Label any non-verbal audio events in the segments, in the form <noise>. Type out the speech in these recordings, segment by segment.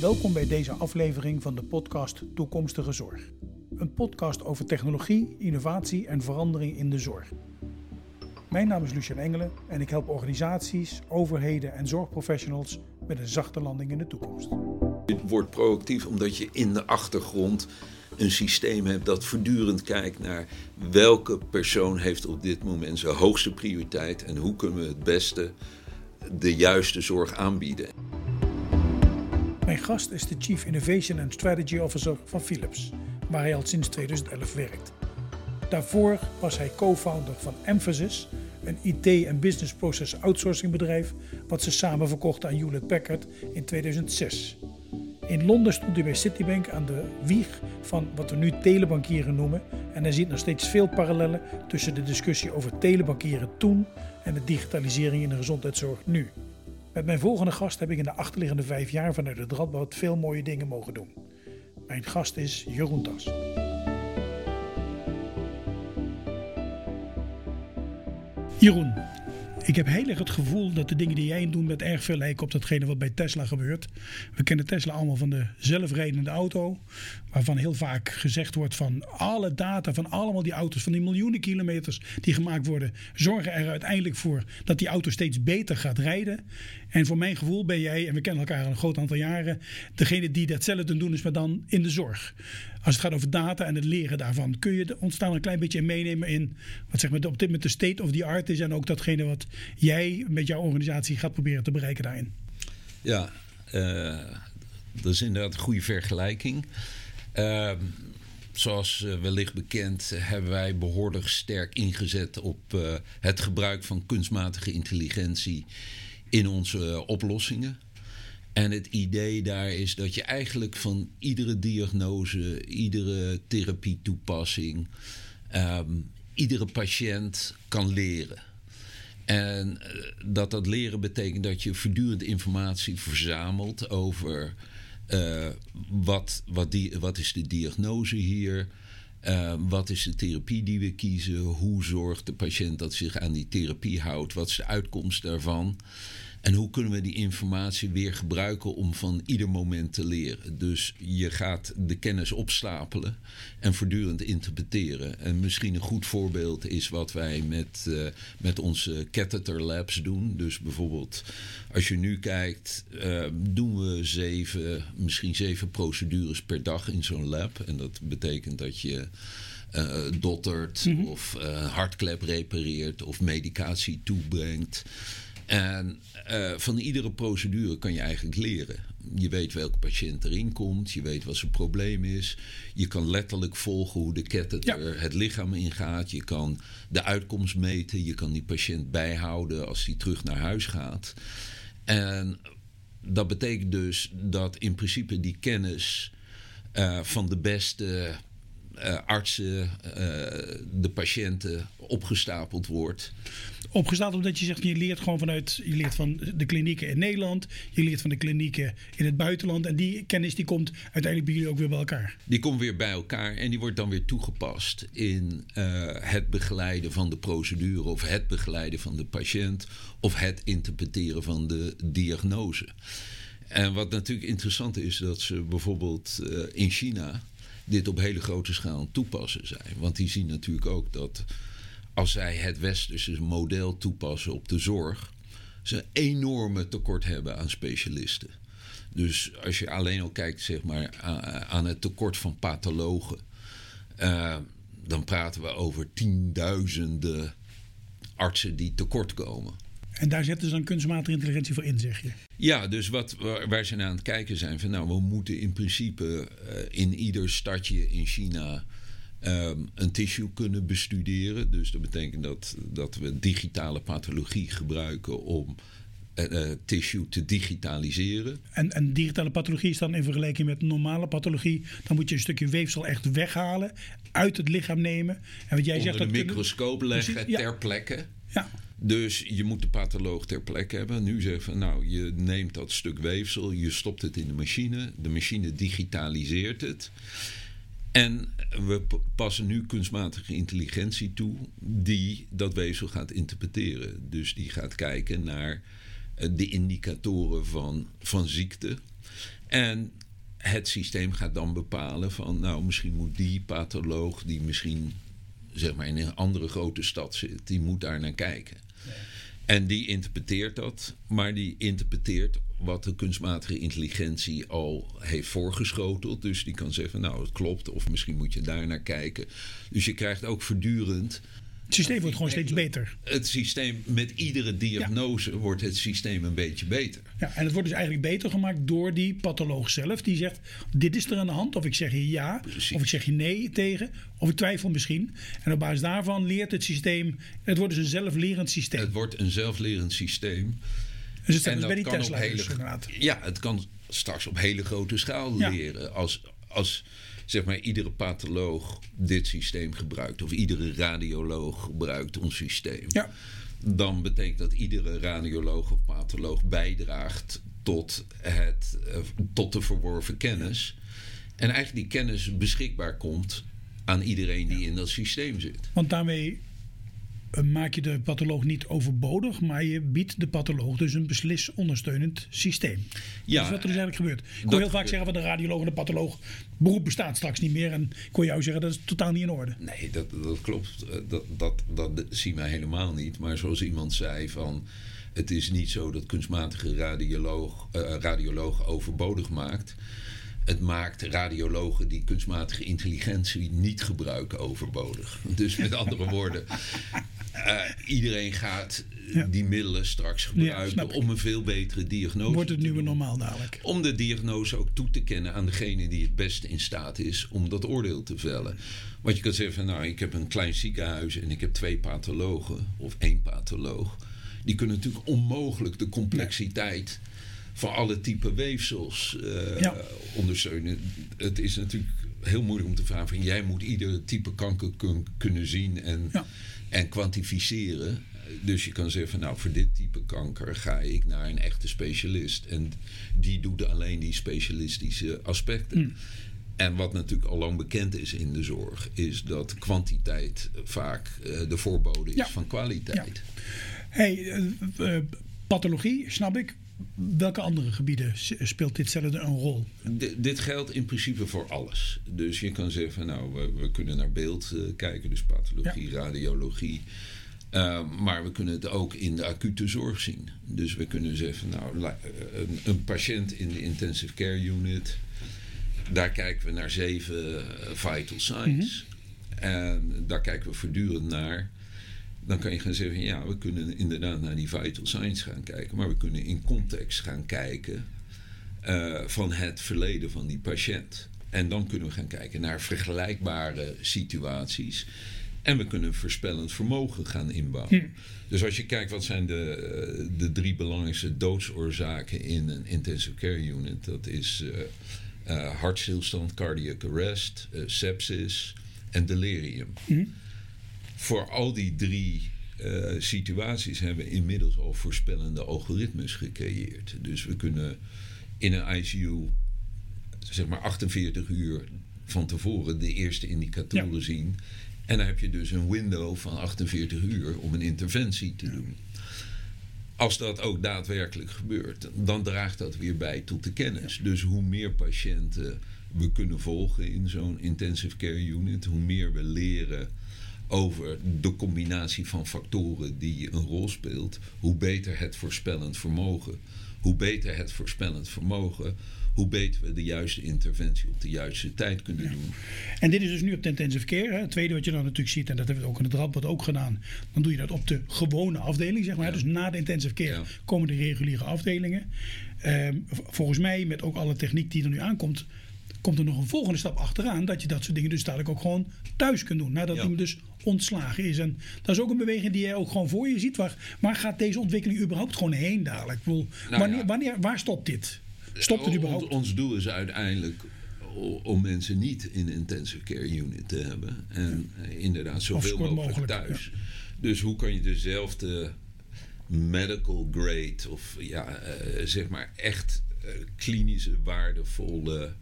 Welkom bij deze aflevering van de podcast Toekomstige Zorg. Een podcast over technologie, innovatie en verandering in de zorg. Mijn naam is Lucien Engelen en ik help organisaties, overheden en zorgprofessionals met een zachte landing in de toekomst. Het wordt proactief omdat je in de achtergrond een systeem hebt dat voortdurend kijkt naar welke persoon heeft op dit moment zijn hoogste prioriteit en hoe kunnen we het beste de juiste zorg aanbieden. Mijn gast is de Chief Innovation and Strategy Officer van Philips, waar hij al sinds 2011 werkt. Daarvoor was hij co-founder van Emphasis, een IT- en business process outsourcing bedrijf, wat ze samen verkochten aan Hewlett Packard in 2006. In Londen stond hij bij Citibank aan de wieg van wat we nu telebankieren noemen. En hij ziet nog steeds veel parallellen tussen de discussie over telebankieren toen en de digitalisering in de gezondheidszorg nu. Met mijn volgende gast heb ik in de achterliggende vijf jaar vanuit het Radboud veel mooie dingen mogen doen. Mijn gast is Jeroen Tas. Jeroen, ik heb heel erg het gevoel dat de dingen die jij doet met erg veel lijken op datgene wat bij Tesla gebeurt. We kennen Tesla allemaal van de zelfrijdende auto, waarvan heel vaak gezegd wordt van alle data van allemaal die auto's, van die miljoenen kilometers die gemaakt worden, zorgen er uiteindelijk voor dat die auto steeds beter gaat rijden. En voor mijn gevoel ben jij, en we kennen elkaar al een groot aantal jaren, degene die datzelfde doen is, maar dan in de zorg. Als het gaat over data en het leren daarvan, kun je ons daar een klein beetje in meenemen in wat zeg maar op dit moment de state of the art is en ook datgene wat jij met jouw organisatie gaat proberen te bereiken daarin? Ja, uh, dat is inderdaad een goede vergelijking. Uh, zoals uh, wellicht bekend hebben wij behoorlijk sterk ingezet op uh, het gebruik van kunstmatige intelligentie in onze oplossingen. En het idee daar is dat je eigenlijk van iedere diagnose, iedere therapietoepassing, um, iedere patiënt kan leren. En dat dat leren betekent dat je voortdurend informatie verzamelt over uh, wat, wat, die, wat is de diagnose hier, uh, wat is de therapie die we kiezen, hoe zorgt de patiënt dat zich aan die therapie houdt, wat is de uitkomst daarvan. En hoe kunnen we die informatie weer gebruiken om van ieder moment te leren? Dus je gaat de kennis opstapelen en voortdurend interpreteren. En misschien een goed voorbeeld is wat wij met, uh, met onze catheter labs doen. Dus bijvoorbeeld, als je nu kijkt, uh, doen we zeven, misschien zeven procedures per dag in zo'n lab. En dat betekent dat je. Uh, dottert mm -hmm. of hartklep repareert of medicatie toebrengt. En uh, van iedere procedure kan je eigenlijk leren. Je weet welke patiënt erin komt, je weet wat zijn probleem is. Je kan letterlijk volgen hoe de catheter ja. het lichaam ingaat. Je kan de uitkomst meten, je kan die patiënt bijhouden als hij terug naar huis gaat. En dat betekent dus dat in principe die kennis uh, van de beste uh, artsen, uh, de patiënten opgestapeld wordt. Opgestapeld omdat je zegt, je leert gewoon vanuit, je leert van de klinieken in Nederland, je leert van de klinieken in het buitenland en die kennis die komt uiteindelijk bij jullie ook weer bij elkaar. Die komt weer bij elkaar en die wordt dan weer toegepast in uh, het begeleiden van de procedure of het begeleiden van de patiënt of het interpreteren van de diagnose. En wat natuurlijk interessant is, dat ze bijvoorbeeld in China dit op hele grote schaal toepassen zijn. Want die zien natuurlijk ook dat als zij het westerse model toepassen op de zorg, ze een enorme tekort hebben aan specialisten. Dus als je alleen al kijkt zeg maar, aan het tekort van pathologen, uh, dan praten we over tienduizenden artsen die tekort komen. En daar zetten ze dan kunstmatige intelligentie voor in, zeg je? Ja, dus wat, waar, waar ze naar aan het kijken zijn van nou, we moeten in principe uh, in ieder stadje in China um, een tissue kunnen bestuderen. Dus dat betekent dat, dat we digitale pathologie gebruiken om uh, tissue te digitaliseren. En, en digitale pathologie is dan in vergelijking met normale pathologie, dan moet je een stukje weefsel echt weghalen, uit het lichaam nemen. En wat jij Onder zegt, de dat microscoop kunnen... leggen Precies, ja. ter plekke. Ja. Dus je moet de patholoog ter plekke hebben. Nu zeggen nou, je neemt dat stuk weefsel, je stopt het in de machine. De machine digitaliseert het. En we passen nu kunstmatige intelligentie toe die dat weefsel gaat interpreteren. Dus die gaat kijken naar de indicatoren van, van ziekte. En het systeem gaat dan bepalen van, nou, misschien moet die patholoog, die misschien zeg maar in een andere grote stad zit, die moet daar naar kijken. En die interpreteert dat, maar die interpreteert wat de kunstmatige intelligentie al heeft voorgeschoteld. Dus die kan zeggen, nou het klopt, of misschien moet je daar naar kijken. Dus je krijgt ook voortdurend het systeem wordt gewoon steeds beter. Het systeem, met iedere diagnose wordt het systeem een beetje beter. Ja, en het wordt dus eigenlijk beter gemaakt door die patholoog zelf. Die zegt, dit is er aan de hand. Of ik zeg je ja, of ik zeg je nee tegen. Of ik twijfel misschien. En op basis daarvan leert het systeem... Het wordt dus een zelflerend systeem. Het wordt een zelflerend systeem. Dus het is bij die Tesla hele, dus, Ja, het kan straks op hele grote schaal leren. Als... als zeg maar iedere patholoog dit systeem gebruikt, of iedere radioloog gebruikt ons systeem, ja. dan betekent dat iedere radioloog of patholoog bijdraagt tot, het, eh, tot de verworven kennis. En eigenlijk die kennis beschikbaar komt aan iedereen die in dat systeem zit. Want daarmee maak je de patholoog niet overbodig, maar je biedt de patholoog dus een beslisondersteunend systeem. Ja, dat is wat er dus eigenlijk gebeurt. Ik hoor heel vaak zeggen van de radioloog en de patholoog, beroep bestaat straks niet meer. En ik hoor jou zeggen dat is totaal niet in orde. Nee, dat, dat klopt. Eh, dat, dat, dat zien wij helemaal niet. Maar zoals iemand zei van... Het is niet zo dat kunstmatige radioloog, uh, radioloog overbodig maakt het maakt radiologen die kunstmatige intelligentie niet gebruiken overbodig. Dus met andere <laughs> woorden, uh, iedereen gaat die middelen straks gebruiken om een veel betere diagnose Wordt het nieuwe normaal dadelijk. Om de diagnose ook toe te kennen aan degene die het beste in staat is om dat oordeel te vellen. Want je kan zeggen van nou, ik heb een klein ziekenhuis en ik heb twee pathologen of één patholoog. Die kunnen natuurlijk onmogelijk de complexiteit van alle type weefsels uh, ondersteunen. Het is natuurlijk heel moeilijk om te vragen van jij moet ieder type kanker kunnen zien en, en kwantificeren. Dus je kan zeggen van nou voor dit type kanker ga ik naar een echte specialist. En die doet alleen die specialistische aspecten. Mm. En wat natuurlijk al lang bekend is in de zorg, is dat kwantiteit vaak uh, de voorbode is van kwaliteit. Ja. Hey, uh, pathologie, snap ik welke andere gebieden speelt ditzelfde een rol? dit geldt in principe voor alles. Dus je kan zeggen nou, we, we kunnen naar beeld uh, kijken, dus pathologie, radiologie. Uh, maar we kunnen het ook in de acute zorg zien. Dus we kunnen zeggen, nou, een, een, patiënt in de intensive care unit, daar kijken we naar zeven uh, vital signs. Mm -hmm. En daar kijken we voortdurend naar dan kan je gaan zeggen: ja, we kunnen inderdaad naar die vital signs gaan kijken, maar we kunnen in context gaan kijken uh, van het verleden van die patiënt. En dan kunnen we gaan kijken naar vergelijkbare situaties. En we kunnen voorspellend vermogen gaan inbouwen. Hm. Dus als je kijkt wat zijn de, eh, de drie belangrijkste doodsoorzaken in een intensive care unit, dat is uh, uh, hartstilstand, cardiac arrest, sepsis en delirium. Hm voor al die drie uh, situaties hebben we inmiddels al voorspellende algoritmes gecreëerd. Dus we kunnen in een ICU zeg maar 48 uur van tevoren de eerste indicatoren zien. En dan heb je dus een window van 48 uur om een interventie te doen. Als dat ook daadwerkelijk gebeurt, dan draagt dat weer bij tot de kennis. Dus hoe meer patiënten we kunnen volgen in zo'n intensive care unit, hoe meer we leren over de combinatie van factoren die een rol speelt, hoe beter het voorspellend vermogen. Hoe beter het voorspellend vermogen, hoe beter we de juiste interventie op de juiste tijd kunnen doen. En dit is dus nu op de intensive care. Hè? Het tweede wat je dan natuurlijk ziet, en dat hebben we ook in het Radboud ook gedaan, dan doe je dat op de gewone afdeling, zeg maar. Dus na de intensive care komen de reguliere afdelingen. Ehm, volgens mij, met ook alle techniek die er nu aankomt, komt er nog een volgende stap achteraan. Dat je dat soort dingen dus dadelijk ook gewoon thuis kunt doen. Nadat ja. iemand dus ontslagen is. En dat is ook een beweging die je ook gewoon voor je ziet. Waar, waar gaat deze ontwikkeling überhaupt gewoon heen dadelijk? Ik bedoel, nou wanneer, wanneer, waar stopt dit? Stopt het überhaupt? Ons doel is uiteindelijk om mensen niet in een intensive care unit te hebben. En eh, inderdaad zoveel mogelijk, mogelijk, thuis. Dus hoe kan je dezelfde medical grade of ja, uh, zeg maar echt uh, klinische waardevolle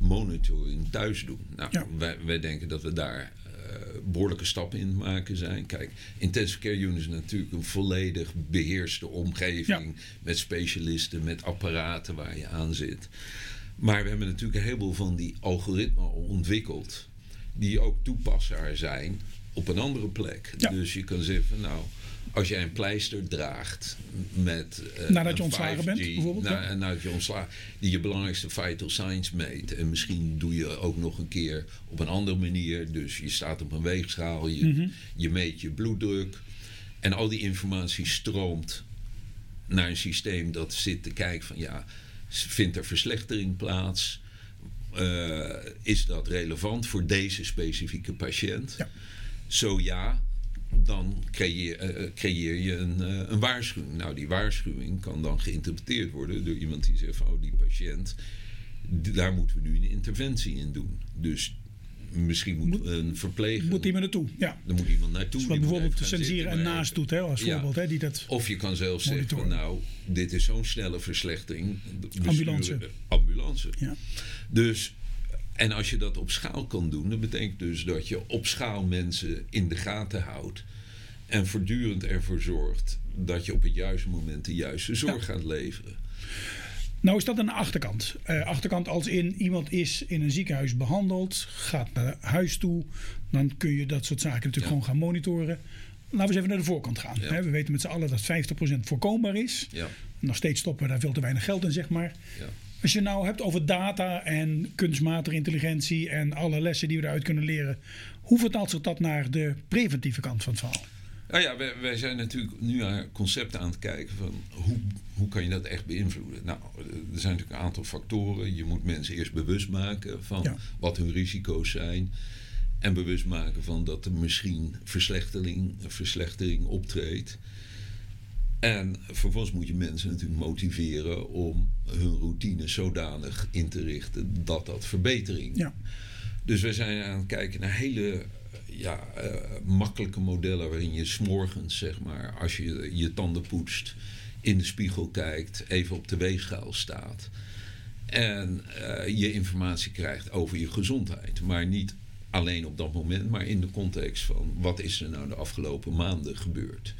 monitoring thuis doen. Nou, wij, wij, denken dat we daar uh, behoorlijke stappen in maken zijn. Kijk, intensive care unit is natuurlijk een volledig beheerste omgeving met specialisten, met apparaten waar je aan zit. Maar we hebben natuurlijk een heleboel van die algoritmen ontwikkeld. Die ook toepasbaar zijn op een andere plek. Ja. Dus je kan zeggen van nou, als jij een pleister draagt met. eh, Nadat je ontslagen bent, 5G, bijvoorbeeld, na- ja. nadat je ontslagen, die je belangrijkste vital signs meet. En misschien doe je ook nog een keer op een andere manier. Dus je staat op een weegschaal, je, Mhm. je meet je bloeddruk. En al die informatie stroomt naar een systeem dat zit te kijken van ja, vindt er verslechtering plaats? Eh, is dat relevant voor deze specifieke patiënt? Ja. Zo ja, dan creëer, eh, creëer je een, eh, een waarschuwing. Nou, die waarschuwing kan dan geïnterpreteerd worden door iemand die zegt van oh, die patiënt, daar moeten we nu een interventie in doen. Dus misschien moet, Moet- een verpleger. Moet iemand naartoe? Ja. er moet iemand naartoe. Dus wat bijvoorbeeld gaan Sensier en Naast doet, hè, als Ja. voorbeeld. Hè, die dat, Of je kan zelfs zeggen van Monitoren. nou, dit is zo'n snelle verslechtering. Ambulance. Ambulance. ja. Dus, en als je dat op schaal kan doen, dat betekent dus dat je op schaal mensen in de gaten houdt. En voortdurend ervoor zorgt dat je op het juiste moment de juiste zorg gaat leveren. Nou is dat een achterkant. Eh, achterkant als in iemand is in een ziekenhuis behandeld, gaat naar huis toe. Dan kun je dat soort zaken natuurlijk Ja. gewoon gaan monitoren. Laten we eens even naar de voorkant gaan. Ja. We weten met z'n allen dat 50% voorkombaar is. Ja, Nog steeds stoppen we daar veel te weinig geld in, zeg maar. Als je nou hebt over data en kunstmatige intelligentie en alle lessen die we eruit kunnen leren. Hoe vertaalt zich dat naar de preventieve kant van het verhaal? Nou ja, wij, wij zijn natuurlijk nu naar concepten aan het kijken van hoe, hoe kan je dat echt beïnvloeden. Nou, er zijn natuurlijk een aantal factoren. Je moet mensen eerst bewust maken van Ja. wat hun risico's zijn. En bewust maken van dat er misschien verslechtering, verslechtering optreedt. En vervolgens moet je mensen natuurlijk motiveren om hun routine zodanig in te richten dat dat verbetering Ja. dus we zijn aan het kijken naar hele ja, eh, makkelijke modellen waarin je s'morgens, zeg maar, als je je tanden poetst, in de spiegel kijkt, even op de weegschaal staat. En eh, je informatie krijgt over je gezondheid. Maar niet alleen op dat moment, maar in de context van wat is er nou de afgelopen maanden gebeurd.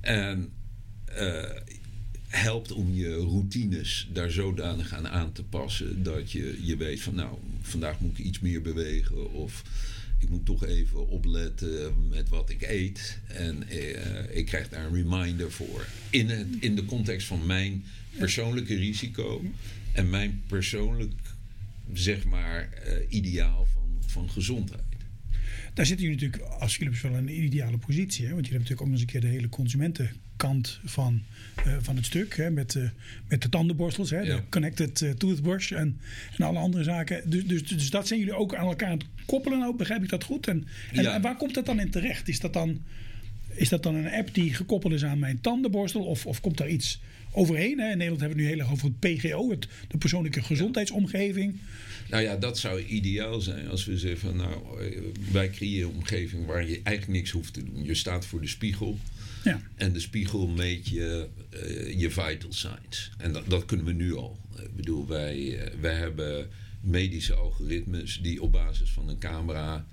En eh, helpt om je routines daar zodanig aan aan te passen dat je, je weet van nou, vandaag moet ik iets meer bewegen of ik moet toch even opletten met wat ik eet. En eh, ik krijg daar een reminder voor. In, in de context van mijn persoonlijke risico en mijn persoonlijk, zeg maar, eh, ideaal van, van gezondheid. Daar zitten jullie natuurlijk als Philips wel in een ideale positie. Hè? Want jullie hebben natuurlijk ook nog eens een keer de hele consumentenkant van, eh, van het stuk. Hè? Met, eh, met de tandenborstels, hè? Ja. de connected eh, toothbrush en, en alle andere zaken. Dus, dus, dus dat zijn jullie ook aan elkaar aan het koppelen. Nou, begrijp ik dat goed? En, en, Ja. en waar komt dat dan in terecht? Is dat dan, is dat dan een app die gekoppeld is aan mijn tandenborstel? Of, of komt daar iets overheen? Hè? In Nederland hebben we het nu heel erg over het PGO, het, de persoonlijke gezondheidsomgeving. Nou ja, dat zou ideaal zijn als we zeggen van nou, eh, wij creëren een omgeving waar je eigenlijk niks hoeft te doen. Je staat voor de spiegel Ja. en de spiegel meet je eh, je vital signs. En dat, dat kunnen we nu al. Ik bedoel, wij, eh, wij hebben medische algoritmes die op basis van een camera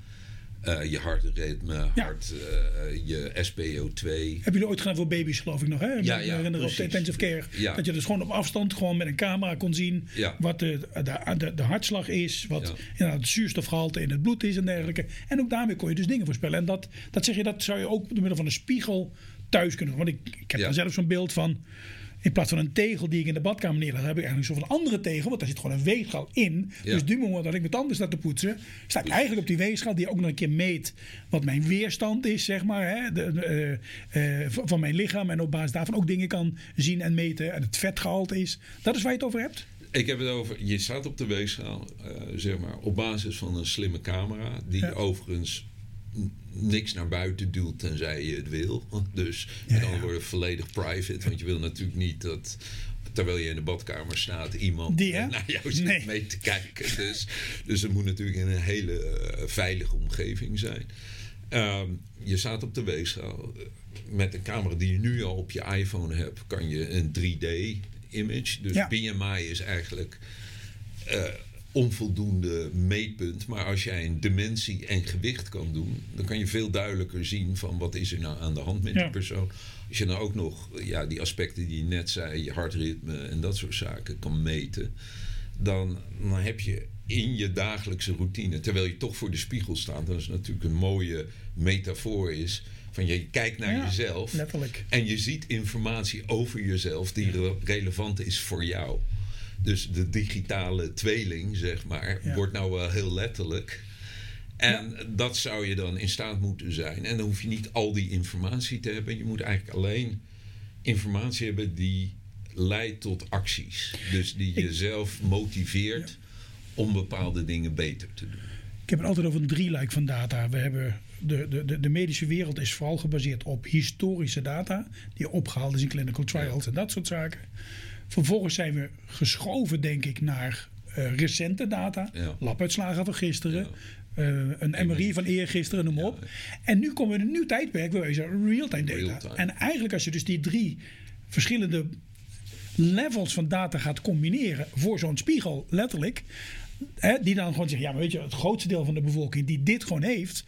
eh, je hartritme, Ja. hart, eh, je SPO2. Hebben jullie ooit gedaan voor baby's, geloof ik nog? Hè? Ja, ja, herinner op de intensive care. Ja. Dat je dus gewoon op afstand, gewoon met een camera kon zien Ja. wat de, de, de, de hartslag is, wat Ja. het zuurstofgehalte in het bloed is en dergelijke. En ook daarmee kon je dus dingen voorspellen. En dat, dat zeg je, dat zou je ook door middel van een spiegel thuis kunnen doen. Want ik, ik heb dan zelf zo'n beeld van. In plaats van een tegel die ik in de badkamer neerleg, heb ik eigenlijk zo van een andere tegel. Want daar zit gewoon een weegschaal in. Ja. Dus die moment dat ik mijn tanden sta te poetsen, sta ik eigenlijk op die weegschaal die ook nog een keer meet wat mijn weerstand is, zeg maar. Hè, de, eh, eh, van mijn lichaam. En op basis daarvan ook dingen kan zien en meten. En het vetgehalte is. Dat is waar je het over hebt? Ik heb het over, je staat op de weegschaal, eh, zeg maar, op basis van een slimme camera, die Ja. overigens niks naar buiten duwt tenzij je het wil. Dus Ja, andere woorden volledig private, want je wil natuurlijk niet dat terwijl je in de badkamer staat iemand Die, naar jou zit Nee. mee te kijken. Dus, dus het moet natuurlijk in een hele eh, veilige omgeving zijn. Ehm, je staat op de weegschaal. Met een camera die je nu al op je iPhone hebt, kan je een 3D-image. Dus Ja. BMI is eigenlijk eh, onvoldoende meetpunt. Maar als jij een dimensie en gewicht kan doen, dan kan je veel duidelijker zien van wat is er nou aan de hand met Ja. die persoon. Als je nou ook nog ja, die aspecten die je net zei, je hartritme en dat soort zaken kan meten. dan, dan heb je in je dagelijkse routine, terwijl je toch voor de spiegel staat, dat is natuurlijk een mooie metafoor is. Van je kijkt naar Ja, jezelf letterlijk. en je ziet informatie over jezelf die re- relevant is voor jou. Dus de digitale tweeling, zeg maar, Ja. wordt nou wel heel letterlijk. En dat zou je dan in staat moeten zijn. En dan hoef je niet al die informatie te hebben. Je moet eigenlijk alleen informatie hebben die leidt tot acties. Dus die jezelf motiveert om bepaalde dingen beter te doen. Ik heb het altijd over een drieluik van data. We hebben de, de, de medische wereld is vooral gebaseerd op historische data. Die opgehaald is in clinical trials en dat soort zaken. Vervolgens zijn we geschoven, denk ik, naar eh, recente data. Ja. Labuitslagen van gisteren. eh, een MRI. Van eergisteren, noem op. En nu komen we in een nieuw tijdperk waar we zeggen real-time data. En eigenlijk als je dus die drie verschillende levels van data gaat combineren voor zo'n spiegel, letterlijk. Hè, die dan gewoon zeggen, ja, maar weet je, het grootste deel van de bevolking die dit gewoon heeft,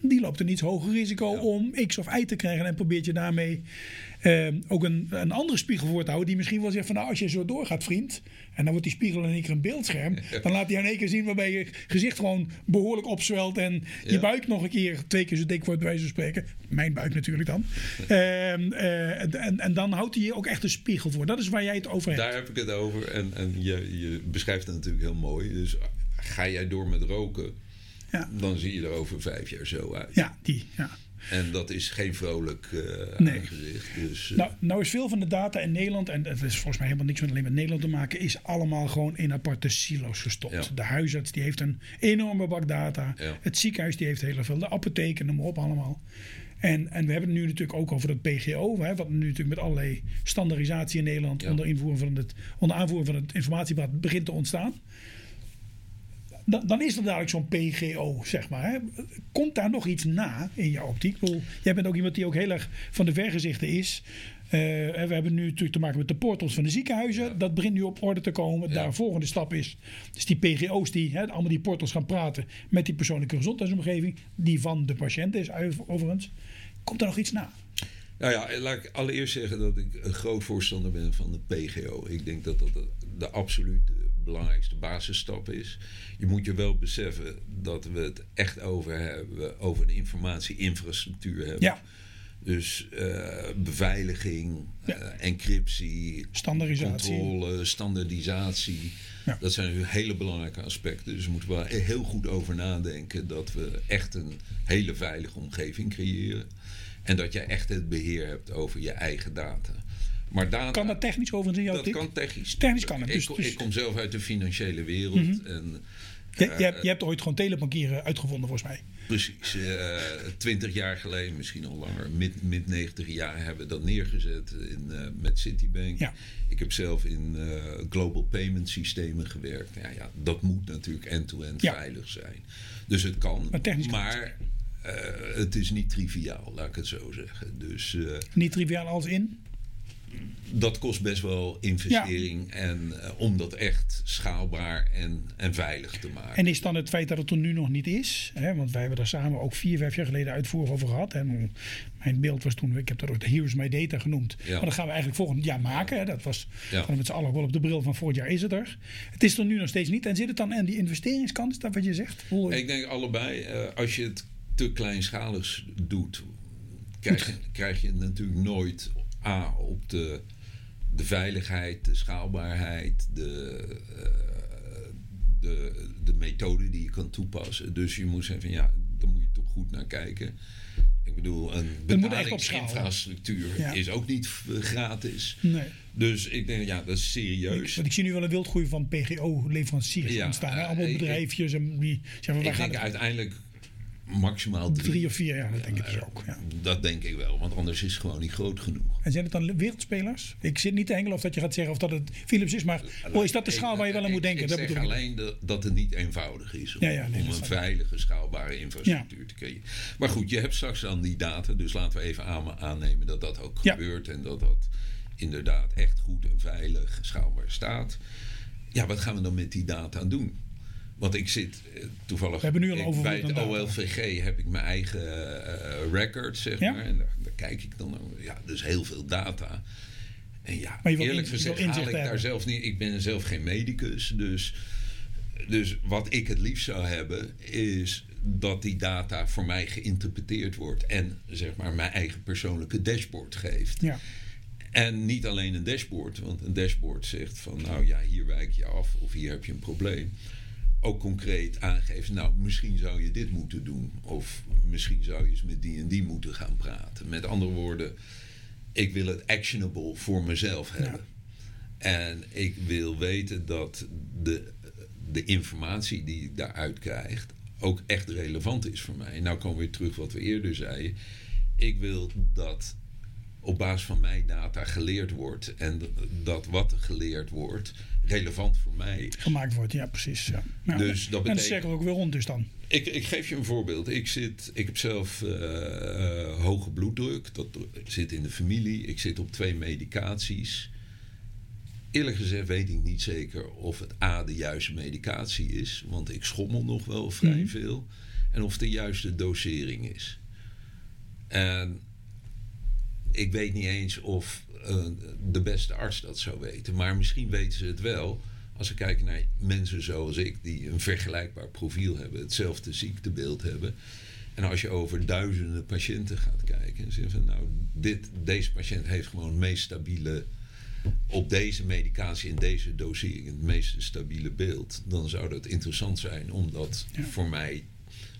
die loopt een iets hoger risico om X of Y te krijgen. En probeert je daarmee eh, ook een, een andere spiegel voor te houden. Die misschien wel zegt van nou, als je zo doorgaat, vriend. En dan wordt die spiegel in één keer een beeldscherm. <laughs> Dan laat hij in één keer zien waarbij je gezicht gewoon behoorlijk opzwelt. En je Ja. buik nog een keer twee keer zo dik wordt, bij wijze van spreken. Mijn buik natuurlijk dan. <laughs> Ehm, eh, en, en dan houdt hij je ook echt een spiegel voor. Dat is waar jij het over hebt. Daar heb ik het over. En, en je, je beschrijft het natuurlijk heel mooi. Dus ga jij door met roken, Ja. dan zie je er over vijf jaar zo uit. Ja, die. Ja. En dat is geen vrolijk Nee. aangezicht. Dus, eh, Nou, nou is veel van de data in Nederland, en het is volgens mij helemaal niks met alleen met Nederland te maken, is allemaal gewoon in aparte silo's gestopt. Ja. De huisarts die heeft een enorme bak data. Ja. Het ziekenhuis die heeft heel veel. De apotheken, noem maar op allemaal. En, en we hebben het nu natuurlijk ook over het PGO, hè, wat nu natuurlijk met allerlei standaardisatie in Nederland Ja. onder, invoering van het, onder aanvoering van het informatieblad begint te ontstaan. Dan, dan is er dadelijk zo'n PGO, zeg maar. Hè. Komt daar nog iets na in jouw optiek? Ik bedoel, jij bent ook iemand die ook heel erg van de vergezichten is. Eh, we hebben nu natuurlijk te maken met de portals van de ziekenhuizen. Dat begint nu op orde te komen. Ja. Daar een volgende stap is. Dus die PGO's die hè, allemaal die portals gaan praten met die persoonlijke gezondheidsomgeving. Die van de patiënt is overigens. Komt er nog iets na? Nou ja, laat ik allereerst zeggen dat ik een groot voorstander ben van de PGO. Ik denk dat dat de, de absoluut de belangrijkste basisstap is. Je moet je wel beseffen dat we het echt over hebben, over een informatieinfrastructuur hebben. Ja. Dus eh, beveiliging, Ja. eh, encryptie, Standaardisatie. controle, standaardisatie. Ja. Dat zijn natuurlijk hele belangrijke aspecten. Dus we moeten wel heel goed over nadenken dat we echt een hele veilige omgeving creëren. En dat je echt het beheer hebt over je eigen data. Maar Kan dat technisch overigens in jouw dat kan technisch. Technisch kan het, Ik, dus- kom- dus- ik kom zelf uit de financiële wereld. En Je, je, hebt, je hebt ooit gewoon telebankieren uitgevonden volgens mij. Precies, twintig jaar geleden, misschien al langer, mid, mid 90 jaar hebben we dat neergezet in, eh, met Citibank. Ja. Ik heb zelf in eh, global payment systemen gewerkt. Ja, ja, dat moet natuurlijk end-to-end Ja. veilig zijn. Dus het kan, Maar technisch kan maar eh, het is niet triviaal, laat ik het zo zeggen. Dus eh, Niet triviaal als in. Dat kost best wel investering en, eh, om dat echt schaalbaar en, en veilig te maken. En is dan het feit dat het er nu nog niet is? Hè, want wij hebben daar samen ook vier, vijf jaar geleden uitvoerig over gehad. En mijn beeld was toen, ik heb dat ook de Here's My Data genoemd. Ja. Maar dat gaan we eigenlijk volgend jaar maken. Hè. Dat was Ja. met z'n allen wel op de bril van vorig jaar is het er. Het is er nu nog steeds niet. En zit het dan aan die investeringskant? Is dat wat je zegt? Hoe- Ik denk allebei, eh, als je het te kleinschalig doet, krijg je, krijg je natuurlijk nooit A op de, de veiligheid, de schaalbaarheid, de, eh, de, de methode die je kan toepassen. Dus je moet zeggen van ja, daar moet je toch goed naar kijken. Ik bedoel, een betalingsinfrastructuur Ja. is ook niet eh, gratis. Nee. Dus ik denk, ja, dat is serieus. Want ik zie nu wel een wildgroei van PGO-leveranciers Ja, ontstaan. Hè? eh, Allemaal ik- bedrijfjes en die zeggen wij Ik denk uiteindelijk maximaal drie. drie of vier jaar, dat denk ik dus ook. Ja. Dat denk ik wel, want anders is het gewoon niet groot genoeg. En zijn het dan wereldspelers? Ik zit niet te hengelen of dat je gaat zeggen of dat het Philips is, maar oh, is dat de schaal waar je wel aan moet denken? Ik, dat zeg alleen dat, dat het niet eenvoudig is om, Ja, ja, nee, om dat een veilige, schaalbare infrastructuur te creëren. Maar goed, je hebt straks dan die data, dus laten we even aan- aannemen dat dat ook gebeurt en dat dat inderdaad echt goed en veilig, schaalbaar staat. Ja, wat gaan we dan met die data doen? Want ik zit eh, toevallig We hebben nu al overvloed bij het. OLVG heb ik mijn eigen eh, record, zeg Ja. maar. En daar, daar kijk ik dan naar. Ja, dus heel veel data. En ja, eerlijk in- gezegd haal ik daar hebben. zelf niet... Ik ben zelf geen medicus, dus... Dus wat ik het liefst zou hebben, is dat die data voor mij geïnterpreteerd wordt. En zeg maar mijn eigen persoonlijke dashboard geeft. Ja. En niet alleen een dashboard, want een dashboard zegt van nou ja, hier wijk je af of hier heb je een probleem. Ook concreet aangeven, nou misschien zou je dit moeten doen. Of misschien zou je eens met die en die moeten gaan praten. Met andere woorden, ik wil het actionable voor mezelf hebben. En ik wil weten dat de, de informatie die ik daaruit krijg ook echt relevant is voor mij. En nou komen we weer terug wat we eerder zeiden. Ik wil dat op basis van mijn data geleerd wordt. En dat wat er geleerd wordt relevant voor mij. Gemaakt wordt, ja, precies. Ja. Ja. Dus dat En de betekent- cirkel ook weer rond dus dan. Ik, ik geef je een voorbeeld. Ik, zit, ik heb zelf eh, eh, hoge bloeddruk. Dat zit in de familie. Ik zit op twee medicaties. Eerlijk gezegd weet ik niet zeker of het A de juiste medicatie is. Want ik schommel nog wel vrij Mhm. veel. En of de juiste dosering is. En ik weet niet eens of eh, de beste arts dat zou weten. Maar misschien weten ze het wel. Als we kijken naar mensen zoals ik, die een vergelijkbaar profiel hebben, hetzelfde ziektebeeld hebben. En als je over duizenden patiënten gaat kijken en zeggen van nou, dit, deze patiënt heeft gewoon het meest stabiele, op deze medicatie en deze dosering, het meest stabiele beeld, dan zou dat interessant zijn om dat Ja. voor mij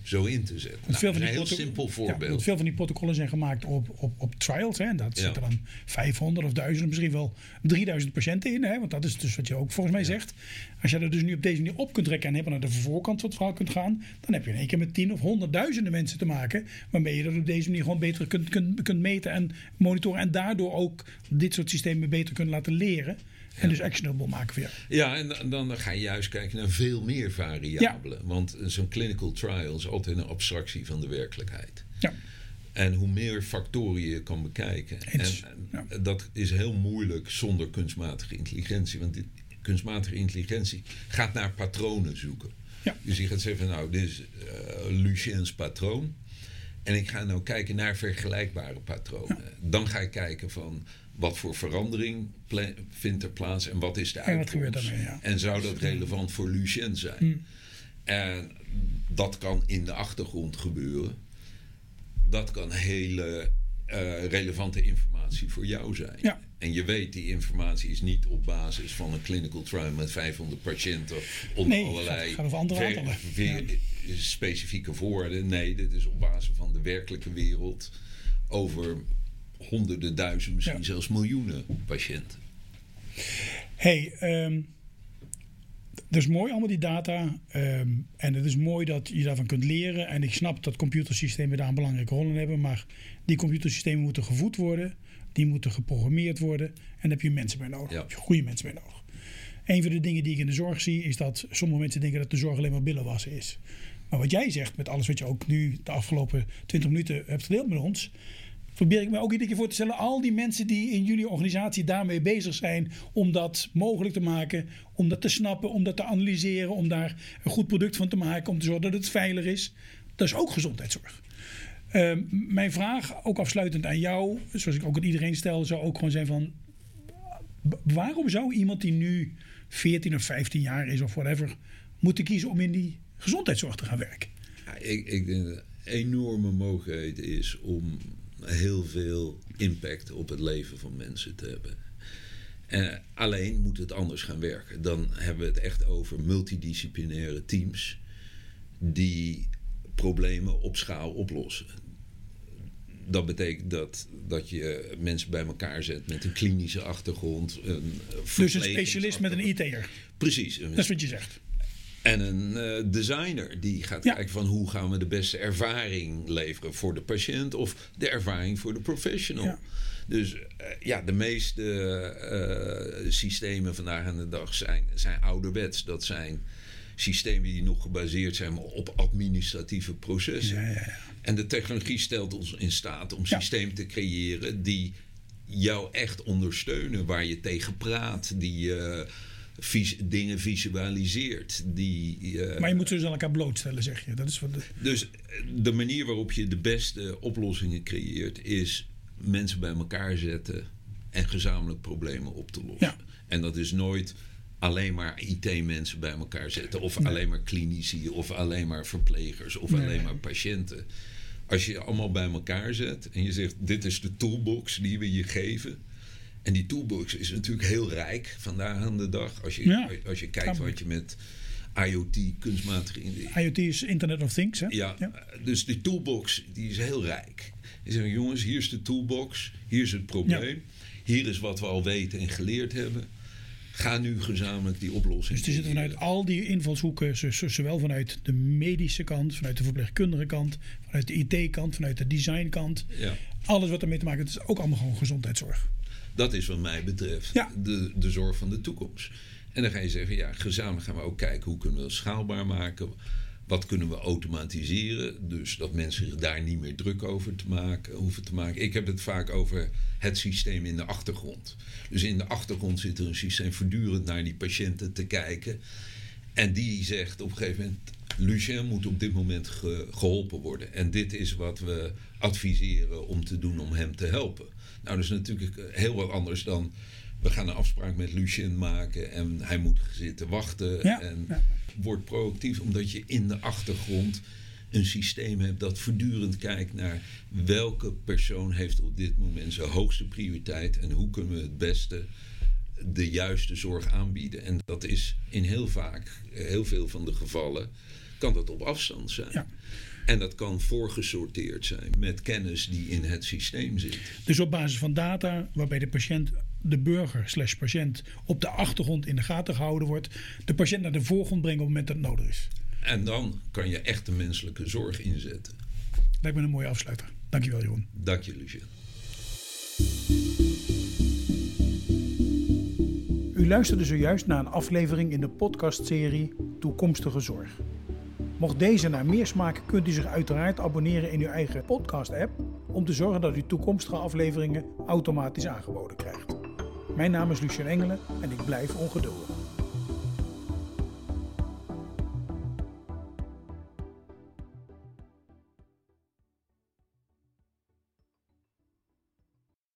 zo in te zetten. Nou, veel dat van die een heel simpel voorbeeld. veel van die protocollen zijn gemaakt op, op, op trials. Hè. En Dat Ja. zitten dan 500 of 1000, misschien wel 3000 patiënten in. Hè. Want dat is dus wat je ook volgens mij zegt. Als je er dus nu op deze manier op kunt trekken en helemaal naar de voorkant van het verhaal kunt gaan. Dan heb je in één keer met 10 of honderdduizenden mensen te maken. Waarmee je dat op deze manier gewoon beter kunt, kunt, kunt meten en monitoren. En daardoor ook dit soort systemen beter kunt laten leren. En dus actionable maken jou. Ja, en dan, ga je juist kijken naar veel meer variabelen. Want zo'n clinical trial is altijd een abstractie van de werkelijkheid. Ja. En hoe meer factoren je kan bekijken. Eens, En, dat is heel moeilijk zonder kunstmatige intelligentie. Want die kunstmatige intelligentie gaat naar patronen zoeken. Ja. Dus je gaat zeggen, van, nou, dit is eh Lucien's patroon. En ik ga nou kijken naar vergelijkbare patronen. Dan ga ik kijken van wat voor verandering vindt er plaats en wat is de uitkomst. ja. En zou dat relevant voor Lucien zijn? Hmm. En dat kan in de achtergrond gebeuren. Dat kan hele eh, relevante informatie voor jou zijn. Ja. En je weet, die informatie is niet op basis van een clinical trial met 500 patiënten onder Nee, allerlei gaat- gaat ver- specifieke woorden. Nee, dit is op basis van de werkelijke wereld over honderden, duizenden, misschien Ja. zelfs miljoenen patiënten. hey, ehm, dat is mooi allemaal die data. ehm, en het is mooi dat je daarvan kunt leren. En ik snap dat computersystemen daar een belangrijke rol in hebben. Maar die computersystemen moeten gevoed worden. Die moeten geprogrammeerd worden. En daar heb je mensen bij nodig. Ja. Daar heb je goede mensen bij nodig. Een van de dingen die ik in de zorg zie, is dat sommige mensen denken dat de zorg alleen maar billenwassen is. Maar wat jij zegt, met alles wat je ook nu de afgelopen 20 minuten hebt gedeeld met ons, probeer ik me ook iedere keer voor te stellen. Al die mensen die in jullie organisatie daarmee bezig zijn om dat mogelijk te maken, om dat te snappen, om dat te analyseren, om daar een goed product van te maken, om te zorgen dat het veilig is. Dat is ook gezondheidszorg. Ehm, mijn vraag, ook afsluitend aan jou, zoals ik ook aan iedereen stel, zou ook gewoon zijn van... Waarom zou iemand die nu 14 of 15 jaar is of whatever, moeten kiezen om in die gezondheidszorg te gaan werken? Ja, ik, ik denk dat het een enorme mogelijkheid is om heel veel impact op het leven van mensen te hebben. Eh, alleen moet het anders gaan werken. Dan hebben we het echt over multidisciplinaire teams die problemen op schaal oplossen. Dat betekent dat, dat je mensen bij elkaar zet met een klinische achtergrond. Een Dus een specialist met een IT'er. Precies. Dat is wat je zegt. En een eh, designer die gaat Ja. kijken van hoe gaan we de beste ervaring leveren voor de patiënt of de ervaring voor de professional. Ja. Dus eh, ja, de meeste eh, systemen vandaag aan de dag zijn, zijn ouderwets. Dat zijn systemen die nog gebaseerd zijn op administratieve processen. Ja, ja, ja. En de technologie stelt ons in staat om systemen te creëren die jou echt ondersteunen, waar je tegen praat, die vis- dingen visualiseert. Die, eh, Maar je moet ze dus aan elkaar blootstellen, zeg je. Dat is wat de, Dus de manier waarop je de beste oplossingen creëert, is mensen bij elkaar zetten en gezamenlijk problemen op te lossen. Ja. En dat is nooit alleen maar IT-mensen bij elkaar zetten, of alleen maar klinici, of alleen maar verplegers, of Nee. alleen maar patiënten. Als je allemaal bij elkaar zet en je zegt: Dit is de toolbox die we je geven. En die toolbox is natuurlijk heel rijk vandaag aan de dag. Als je, Ja. als je kijkt wat je met IoT, kunstmatige IoT is Internet of Things, hè? ja, dus die toolbox die is heel rijk. Die zeggen, jongens, hier is de toolbox, hier is het probleem, hier is wat we al weten en geleerd hebben. Ga nu gezamenlijk die oplossing Dus die zitten vanuit al die invalshoeken, zo- zo- zowel vanuit de medische kant, vanuit de verpleegkundige kant, vanuit de IT-kant, vanuit de designkant. Ja, Alles wat ermee te maken heeft, is ook allemaal gewoon gezondheidszorg. Dat is wat mij betreft Ja. de, de zorg van de toekomst. En dan ga je zeggen, ja, gezamenlijk gaan we ook kijken hoe kunnen we het schaalbaar maken. Wat kunnen we automatiseren? Dus dat mensen zich daar niet meer druk over te maken, hoeven te maken. Ik heb het vaak over het systeem in de achtergrond. Dus in de achtergrond zit er een systeem voortdurend naar die patiënten te kijken. En die zegt op een gegeven moment: Lucien moet op dit moment ge- geholpen worden. En dit is wat we adviseren om te doen om hem te helpen. Nou, dat is natuurlijk heel wat anders dan. We gaan een afspraak met Lucien maken en hij moet zitten wachten. Ja, en ja. wordt proactief omdat je in de achtergrond een systeem hebt dat voortdurend kijkt naar welke persoon heeft op dit moment zijn hoogste prioriteit en hoe kunnen we het beste de juiste zorg aanbieden. En dat is in heel vaak, heel veel van de gevallen, kan dat op afstand zijn. Ja. En dat kan voorgesorteerd zijn met kennis die in het systeem zit. Dus op basis van data waarbij de patiënt, de burger slash patiënt op de achtergrond in de gaten gehouden wordt, de patiënt naar de voorgrond brengen op het moment dat het nodig is. En dan kan je echt de menselijke zorg inzetten. Lijkt me een mooie afsluiter. Dankjewel Jeroen. Dank je, Lucien. U luisterde zojuist naar een aflevering in de podcastserie Toekomstige Zorg. Mocht deze naar meer smaken, kunt u zich uiteraard abonneren in uw eigen podcast-app om te zorgen dat u toekomstige afleveringen automatisch aangeboden krijgt. Mijn naam is Lucien Engelen en ik blijf ongeduldig.